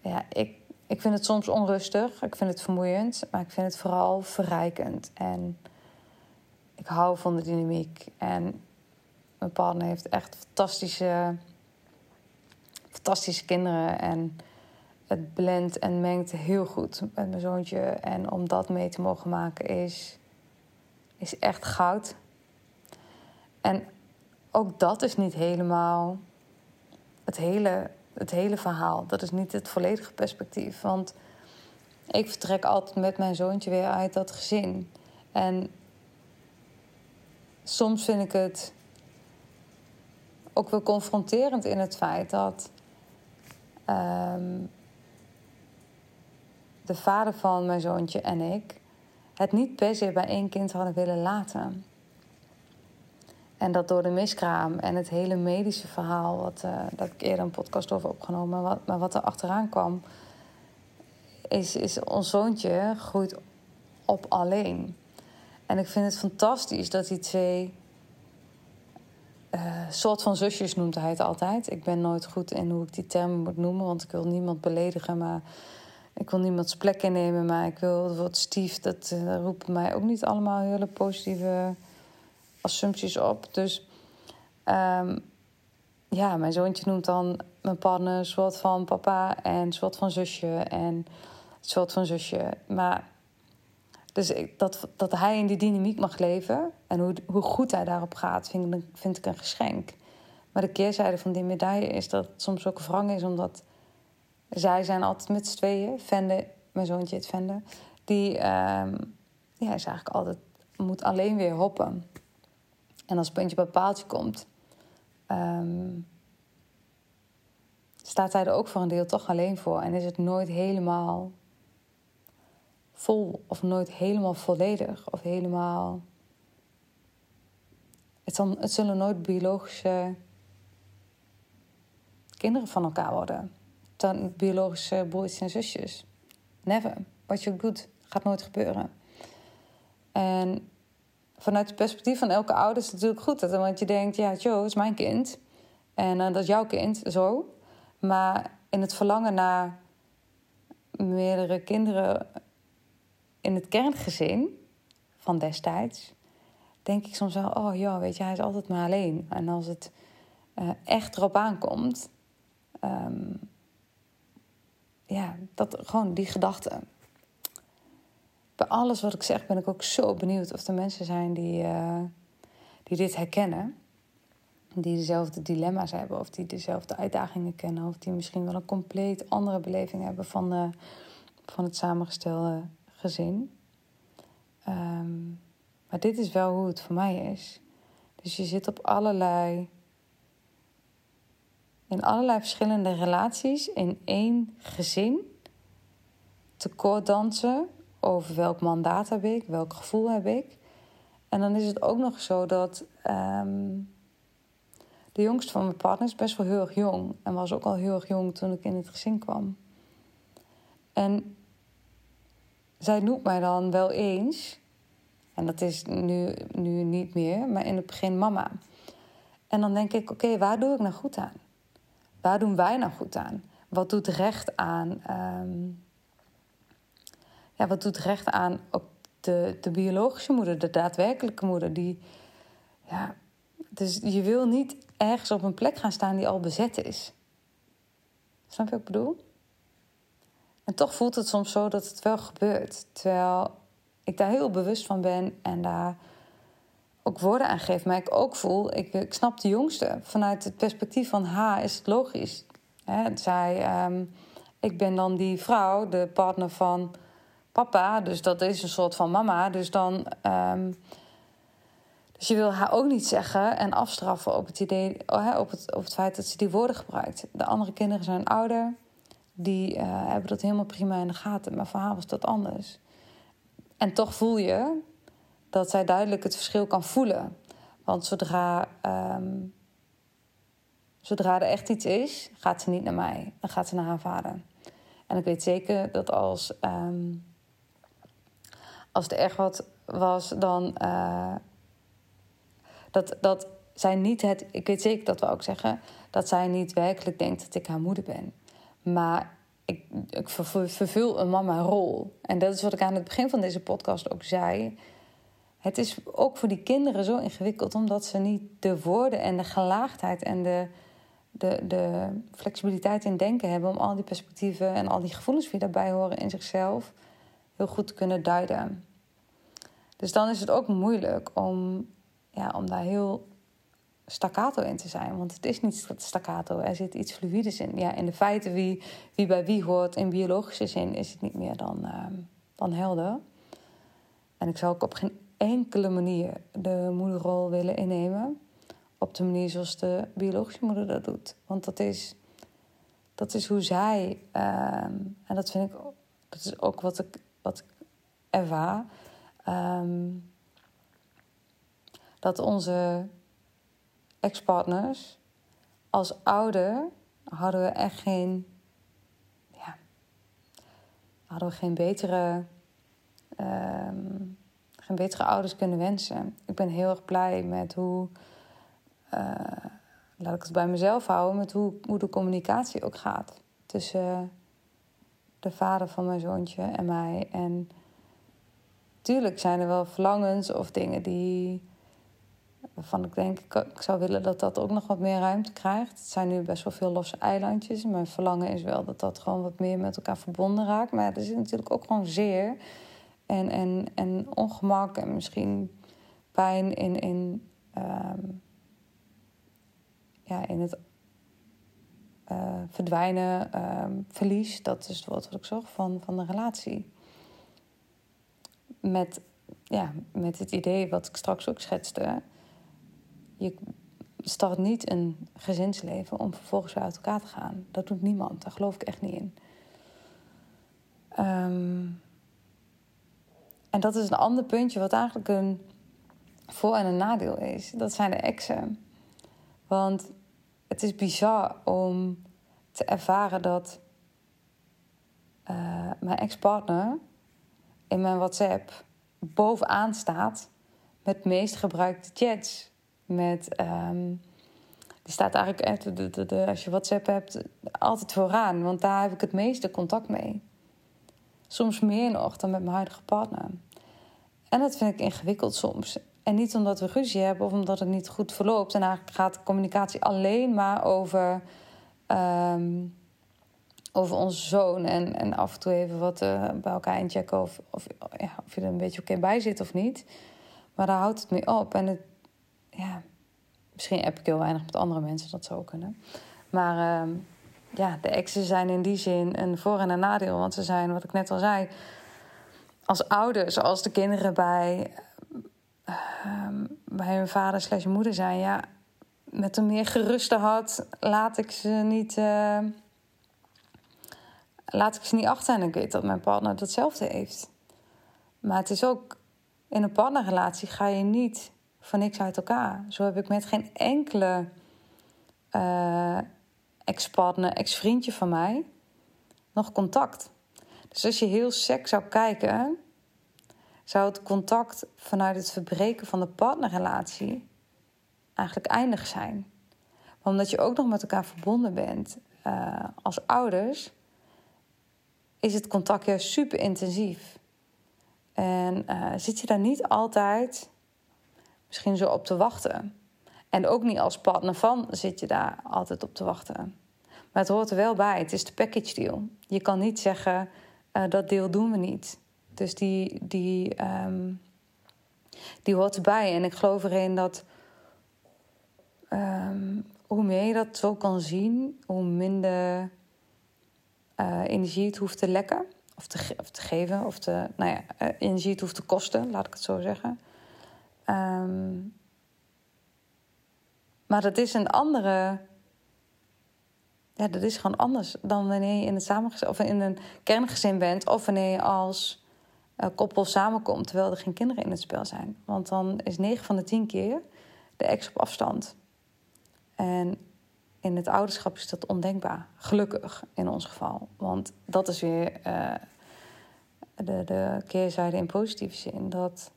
Ja, ik, ik vind het soms onrustig, ik vind het vermoeiend, maar ik vind het vooral verrijkend. En ik hou van de dynamiek. En mijn partner heeft echt fantastische fantastische kinderen. En het blendt en mengt heel goed met mijn zoontje. En om dat mee te mogen maken is, is echt goud. En ook dat is niet helemaal het hele, het hele verhaal. Dat is niet het volledige perspectief. Want ik vertrek altijd met mijn zoontje weer uit dat gezin. En soms vind ik het ook wel confronterend in het feit dat ehm, de vader van mijn zoontje en ik het niet per se bij één kind hadden willen laten. En dat door de miskraam en het hele medische verhaal, wat uh, dat ik eerder een podcast over opgenomen, wat, maar wat er achteraan kwam, is, is ons zoontje groeit op alleen. En ik vind het fantastisch dat die twee uh, soort van zusjes noemt hij het altijd. Ik ben nooit goed in hoe ik die termen moet noemen, want ik wil niemand beledigen, maar ik wil niemands plek innemen. Maar ik wil het stief, dat uh, roept mij ook niet allemaal hele positieve assumpties op. Dus um, ja, mijn zoontje noemt dan mijn partner een soort van papa en een soort van zusje en een soort van zusje. Maar dus dat, dat hij in die dynamiek mag leven en hoe, hoe goed hij daarop gaat, vind ik, vind ik een geschenk. Maar de keerzijde van die medaille is dat het soms ook wrang is, omdat zij zijn altijd met z'n tweeën. Vende, mijn zoontje het Vende, die um, ja, is eigenlijk altijd moet alleen weer hoppen. En als puntje bij paaltje komt, um, staat hij er ook voor een deel toch alleen voor. En is het nooit helemaal vol of nooit helemaal volledig of helemaal. Het, zal, het zullen nooit biologische kinderen van elkaar worden. Dan biologische broertjes en zusjes. Never. Je ook doet, gaat nooit gebeuren. En vanuit het perspectief van elke ouder is het natuurlijk goed. Dat, want je denkt, ja, Joe is mijn kind. En uh, dat is jouw kind, zo. Maar in het verlangen naar meerdere kinderen in het kerngezin van destijds... denk ik soms wel, oh ja, weet je, hij is altijd maar alleen. En als het uh, echt erop aankomt... Um, ja, dat, gewoon die gedachte bij alles wat ik zeg ben ik ook zo benieuwd of er mensen zijn die, uh, die dit herkennen. Die dezelfde dilemma's hebben of die dezelfde uitdagingen kennen. Of die misschien wel een compleet andere beleving hebben van, van het samengestelde gezin. Um, maar dit is wel hoe het voor mij is. Dus je zit op allerlei. In allerlei verschillende relaties in één gezin tekort dansen over welk mandaat heb ik, welk gevoel heb ik. En dan is het ook nog zo dat um, de jongste van mijn partner is best wel heel erg jong. En was ook al heel erg jong toen ik in het gezin kwam. En zij noemt mij dan wel eens, en dat is nu, nu niet meer, maar in het begin mama. En dan denk ik, oké, waar doe ik nou goed aan? Waar doen wij nou goed aan? Wat doet recht aan um, ja, wat doet recht aan ook de, de biologische moeder, de daadwerkelijke moeder. Die, ja, dus je wil niet ergens op een plek gaan staan die al bezet is. Snap je wat ik bedoel? En toch voelt het soms zo dat het wel gebeurt. Terwijl ik daar heel bewust van ben en daar ook woorden aan geef. Maar ik ook voel, ik, ik snap de jongste. Vanuit het perspectief van haar is het logisch. Hè, zij, um, ik ben dan die vrouw, de partner van papa, dus dat is een soort van mama. Dus dan. Um, dus je wil haar ook niet zeggen en afstraffen op het, idee, op het, op het feit dat ze die woorden gebruikt. De andere kinderen zijn ouder, die uh, hebben dat helemaal prima in de gaten. Maar voor haar was dat anders. En toch voel je dat zij duidelijk het verschil kan voelen. Want zodra, um, zodra er echt iets is, gaat ze niet naar mij. Dan gaat ze naar haar vader. En ik weet zeker dat als um, als er echt wat was, dan. Uh, dat, dat zij niet het. Ik weet zeker dat we ook zeggen. dat zij niet werkelijk denkt dat ik haar moeder ben. Maar ik, ik vervul een mama rol. En dat is wat ik aan het begin van deze podcast ook zei. Het is ook voor die kinderen zo ingewikkeld, omdat ze niet de woorden en de gelaagdheid en de, de, de flexibiliteit in denken hebben om al die perspectieven en al die gevoelens die daarbij horen in zichzelf heel goed te kunnen duiden. Dus dan is het ook moeilijk om, ja, om daar heel staccato in te zijn. Want het is niet staccato, er zit iets fluides in. Ja, in de feiten wie, wie bij wie hoort in biologische zin is het niet meer dan, uh, dan helder. En ik zou ook op geen enkele manier de moederrol willen innemen. op de manier zoals de biologische moeder dat doet. Want dat is, dat is hoe zij, ehm, en dat vind ik, dat is ook wat ik, wat ik ervaar, ehm, dat onze ex-partners als ouder hadden we echt geen, ja, hadden we geen betere, ehm, geen betere ouders kunnen wensen. Ik ben heel erg blij met hoe, uh, laat ik het bij mezelf houden, met hoe, hoe de communicatie ook gaat tussen de vader van mijn zoontje en mij. En tuurlijk zijn er wel verlangens of dingen die waarvan ik denk, ik zou willen dat dat ook nog wat meer ruimte krijgt. Het zijn nu best wel veel losse eilandjes. Mijn verlangen is wel dat dat gewoon wat meer met elkaar verbonden raakt. Maar er zit natuurlijk ook gewoon zeer en, en, en ongemak en misschien pijn in, in, ehm, ja, in het uh, verdwijnen, uh, verlies. Dat is wat ik zorg van, van de relatie. Met, ja, met het idee wat ik straks ook schetste je start niet een gezinsleven om vervolgens uit elkaar te gaan. Dat doet niemand. Daar geloof ik echt niet in. Ehm, en dat is een ander puntje wat eigenlijk een voor- en een nadeel is. Dat zijn de exen. Want het is bizar om te ervaren dat uh, mijn ex-partner in mijn WhatsApp bovenaan staat met meest gebruikte chats met. Die staat eigenlijk, echt, de, de, de, als je WhatsApp hebt, altijd vooraan. Want daar heb ik het meeste contact mee. Soms meer nog dan met mijn huidige partner. En dat vind ik ingewikkeld soms. En niet omdat we ruzie hebben of omdat het niet goed verloopt. En eigenlijk gaat communicatie alleen maar over, um, over onze zoon. En, en af en toe even wat uh, bij elkaar inchecken of, of, ja, of je er een beetje oké bij zit of niet. Maar daar houdt het mee op. En het, ja, misschien heb ik heel weinig met andere mensen, dat zou kunnen. Maar uh, ja, de exen zijn in die zin een voor- en een nadeel. Want ze zijn, wat ik net al zei, als ouders, als de kinderen bij, uh, bij hun vader slash moeder zijn, ja, met een meer geruste hart laat ik ze niet. Uh, laat ik ze niet achter. En ik weet dat mijn partner datzelfde heeft. Maar het is ook in een partnerrelatie ga je niet van niks uit elkaar. Zo heb ik met geen enkele uh, ex-partner, ex-vriendje van mij nog contact. Dus als je heel seks zou kijken, zou het contact vanuit het verbreken van de partnerrelatie eigenlijk eindig zijn. Omdat je ook nog met elkaar verbonden bent uh, als ouders, is het contact juist super intensief. En uh, zit je daar niet altijd misschien zo op te wachten. En ook niet als partner van zit je daar altijd op te wachten. Maar het hoort er wel bij. Het is de package deal. Je kan niet zeggen uh, dat deel doen we niet. Dus die, die, um, die hoort erbij. En ik geloof erin dat um, hoe meer je dat zo kan zien, hoe minder uh, energie het hoeft te lekken. Of te, of te geven, of te, nou ja, uh, energie het hoeft te kosten, laat ik het zo zeggen. Um, maar dat is een andere. Ja, dat is gewoon anders dan wanneer je in, het samengezin, of in een kerngezin bent. Of wanneer je als uh, koppel samenkomt terwijl er geen kinderen in het spel zijn. Want dan is 9 van de 10 keer de ex op afstand. En in het ouderschap is dat ondenkbaar. Gelukkig in ons geval. Want dat is weer uh, de, de keerzijde in positieve zin. Dat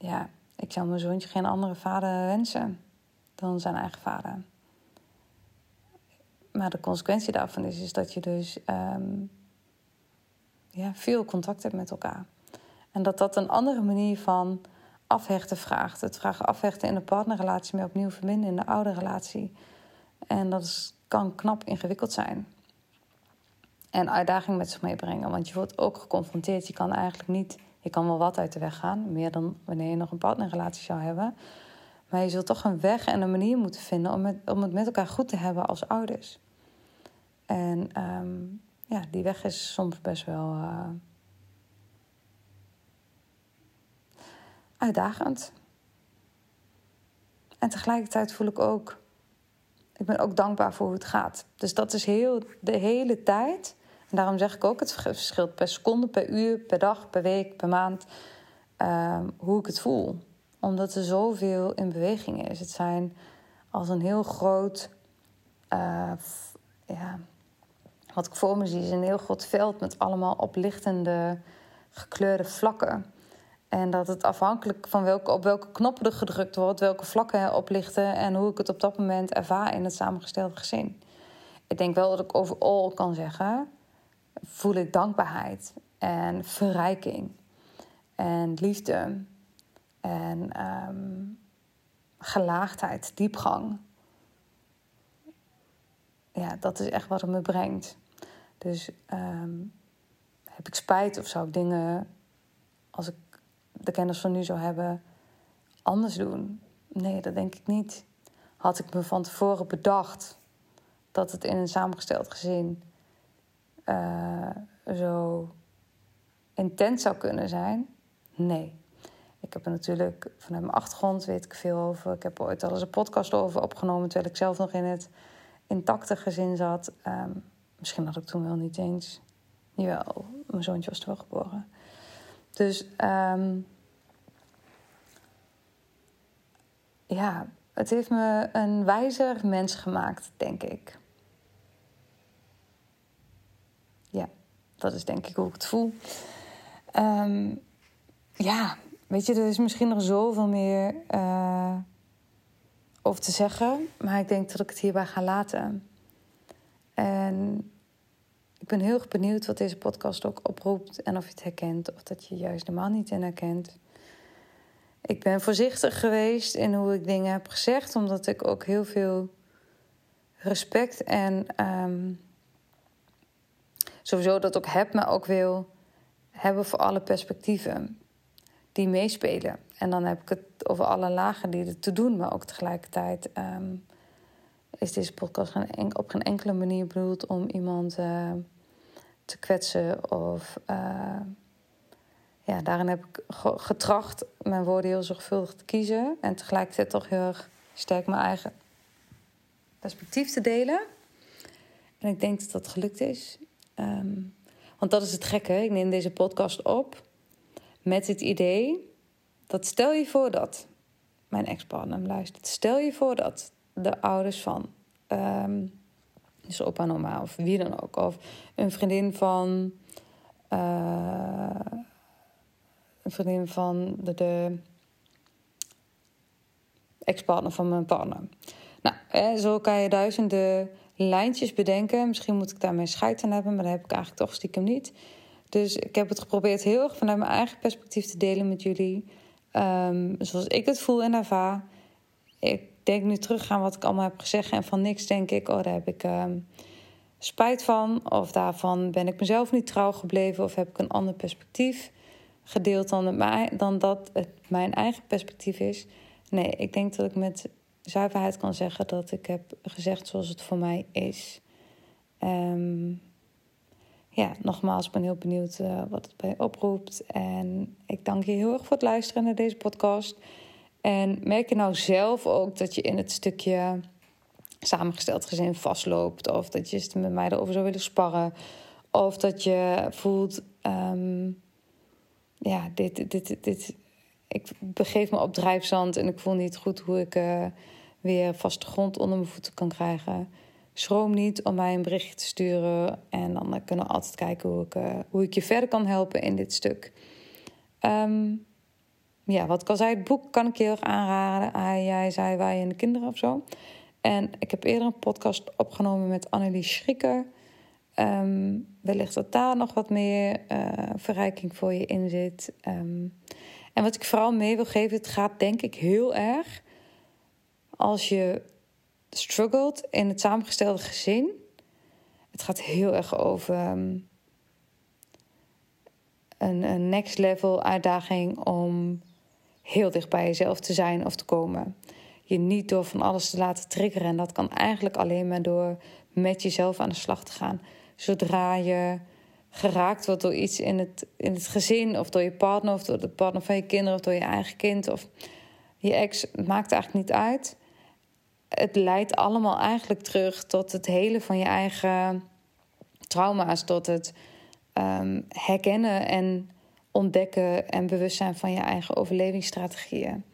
ja, ik zou mijn zoontje geen andere vader wensen dan zijn eigen vader. Maar de consequentie daarvan is, is dat je dus um, ja, veel contact hebt met elkaar. En dat dat een andere manier van afhechten vraagt. Het vraagt afhechten in de partnerrelatie, maar opnieuw verbinden in de oude relatie. En dat is, kan knap ingewikkeld zijn. En uitdaging met zich meebrengen, want je wordt ook geconfronteerd. Je kan eigenlijk niet je kan wel wat uit de weg gaan, meer dan wanneer je nog een partnerrelatie zou hebben. Maar je zult toch een weg en een manier moeten vinden om, met, om het met elkaar goed te hebben als ouders. En um, ja, die weg is soms best wel uh, uitdagend. En tegelijkertijd voel ik ook, ik ben ook dankbaar voor hoe het gaat. Dus dat is heel de hele tijd. En daarom zeg ik ook, het verschilt per seconde, per uur, per dag, per week, per maand. Ehm, hoe ik het voel. Omdat er zoveel in beweging is. Het zijn als een heel groot. Uh, ja, wat ik voor me zie is een heel groot veld met allemaal oplichtende gekleurde vlakken. En dat het afhankelijk van welke, op welke knoppen er gedrukt wordt, welke vlakken oplichten en hoe ik het op dat moment ervaar in het samengestelde gezin. Ik denk wel dat ik overal kan zeggen: voel ik dankbaarheid en verrijking en liefde en um, gelaagdheid, diepgang. Ja, dat is echt wat het me brengt. Dus um, heb ik spijt of zou ik dingen, als ik de kennis van nu zou hebben, anders doen? Nee, dat denk ik niet. Had ik me van tevoren bedacht dat het in een samengesteld gezin uh, zo intens zou kunnen zijn? Nee. Ik heb er natuurlijk vanuit mijn achtergrond weet ik veel over. Ik heb ooit al eens een podcast over opgenomen terwijl ik zelf nog in het intacte gezin zat. Um, misschien had ik toen wel niet eens. Jawel, mijn zoontje was toen wel geboren. Dus um, ja, het heeft me een wijzer mens gemaakt, denk ik. Ja, dat is denk ik hoe ik het voel. Um, ja, weet je, er is misschien nog zoveel meer uh, over te zeggen. Maar ik denk dat ik het hierbij ga laten. En ik ben heel erg benieuwd wat deze podcast ook oproept. En of je het herkent of dat je juist helemaal niet in herkent. Ik ben voorzichtig geweest in hoe ik dingen heb gezegd. Omdat ik ook heel veel respect en um, sowieso dat ook heb, maar ook wil hebben voor alle perspectieven die meespelen. En dan heb ik het over alle lagen die er te doen, maar ook tegelijkertijd um, is deze podcast op geen enkele manier bedoeld om iemand uh, te kwetsen. Of uh, ja, daarin heb ik getracht mijn woorden heel zorgvuldig te kiezen en tegelijkertijd toch heel erg sterk mijn eigen perspectief te delen. En ik denk dat dat gelukt is. Um, want dat is het gekke. Ik neem deze podcast op met het idee dat stel je voor dat mijn ex-partner luistert. Stel je voor dat de ouders van, um, dus opa en oma of wie dan ook, of een vriendin van, uh, een vriendin van de, de ex-partner van mijn partner. Nou, hè, zo kan je duizenden lijntjes bedenken. Misschien moet ik daarmee scheid aan hebben, maar dat heb ik eigenlijk toch stiekem niet. Dus ik heb het geprobeerd heel erg vanuit mijn eigen perspectief te delen met jullie. Um, zoals ik het voel en ervaar. Ik denk nu terug aan wat ik allemaal heb gezegd. En van niks denk ik, oh, daar heb ik um, spijt van. Of daarvan ben ik mezelf niet trouw gebleven. Of heb ik een ander perspectief gedeeld dan, het dan dat het mijn eigen perspectief is. Nee, ik denk dat ik met zuiverheid kan zeggen dat ik heb gezegd zoals het voor mij is. Um, ja, nogmaals, ik ben heel benieuwd uh, wat het bij oproept. En ik dank je heel erg voor het luisteren naar deze podcast. En merk je nou zelf ook dat je in het stukje samengesteld gezin vastloopt? Of dat je met mij erover zou willen sparren? Of dat je voelt, um, ja, dit, dit, dit, ik begeef me op drijfzand en ik voel niet goed hoe ik uh, weer vaste grond onder mijn voeten kan krijgen schroom niet om mij een berichtje te sturen. En dan kunnen we altijd kijken hoe ik, uh, hoe ik je verder kan helpen in dit stuk. Um, ja, wat ik al zei, het boek kan ik je heel erg aanraden. Ah, jij zei wij en de kinderen of zo. En ik heb eerder een podcast opgenomen met Annelies Schrikker. Um, wellicht dat daar nog wat meer uh, verrijking voor je in zit. Um, en wat ik vooral mee wil geven, het gaat denk ik heel erg als je struggelt in het samengestelde gezin. Het gaat heel erg over um, een, een next level uitdaging om heel dicht bij jezelf te zijn of te komen. Je niet door van alles te laten triggeren. En dat kan eigenlijk alleen maar door met jezelf aan de slag te gaan. Zodra je geraakt wordt door iets in het, in het gezin, of door je partner, of door de partner van je kinderen, of door je eigen kind, of je ex, het maakt eigenlijk niet uit. Het leidt allemaal eigenlijk terug tot het hele van je eigen trauma's, tot het um, herkennen en ontdekken en bewustzijn van je eigen overlevingsstrategieën.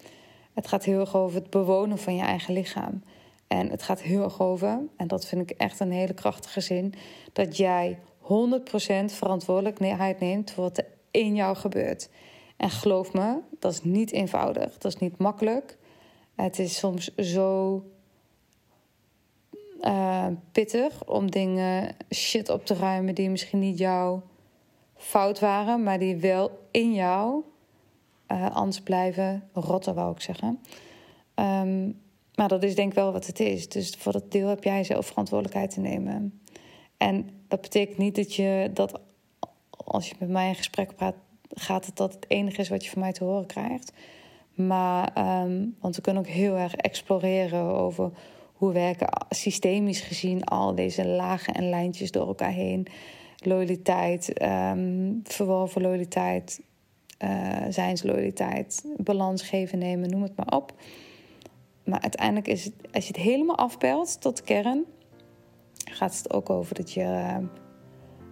Het gaat heel erg over het bewonen van je eigen lichaam. En het gaat heel erg over, en dat vind ik echt een hele krachtige zin, dat jij 100% verantwoordelijkheid neemt voor wat er in jou gebeurt. En geloof me, dat is niet eenvoudig, dat is niet makkelijk. Het is soms zo uh, pittig om dingen shit op te ruimen die misschien niet jouw fout waren, maar die wel in jou uh, anders blijven rotten, wou ik zeggen. Um, maar dat is denk ik wel wat het is. Dus voor dat deel heb jij zelf verantwoordelijkheid te nemen. En dat betekent niet dat je dat als je met mij in gesprek praat, gaat het dat het enige is wat je van mij te horen krijgt. Maar, um, want we kunnen ook heel erg exploreren over hoe werken systemisch gezien al deze lagen en lijntjes door elkaar heen. Loyaliteit, um, verworven loyaliteit, uh, zijnsloyaliteit, balans geven, nemen, noem het maar op. Maar uiteindelijk is het, als je het helemaal afpelt tot de kern, gaat het ook over dat je uh,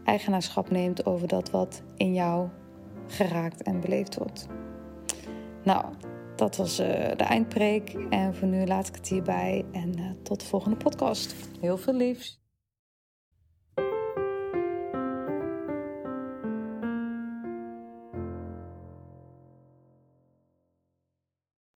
eigenaarschap neemt over dat wat in jou geraakt en beleefd wordt. Nou, dat was uh, de eindpreek. En voor nu laat ik het hierbij. En uh, tot de volgende podcast. Heel veel liefs.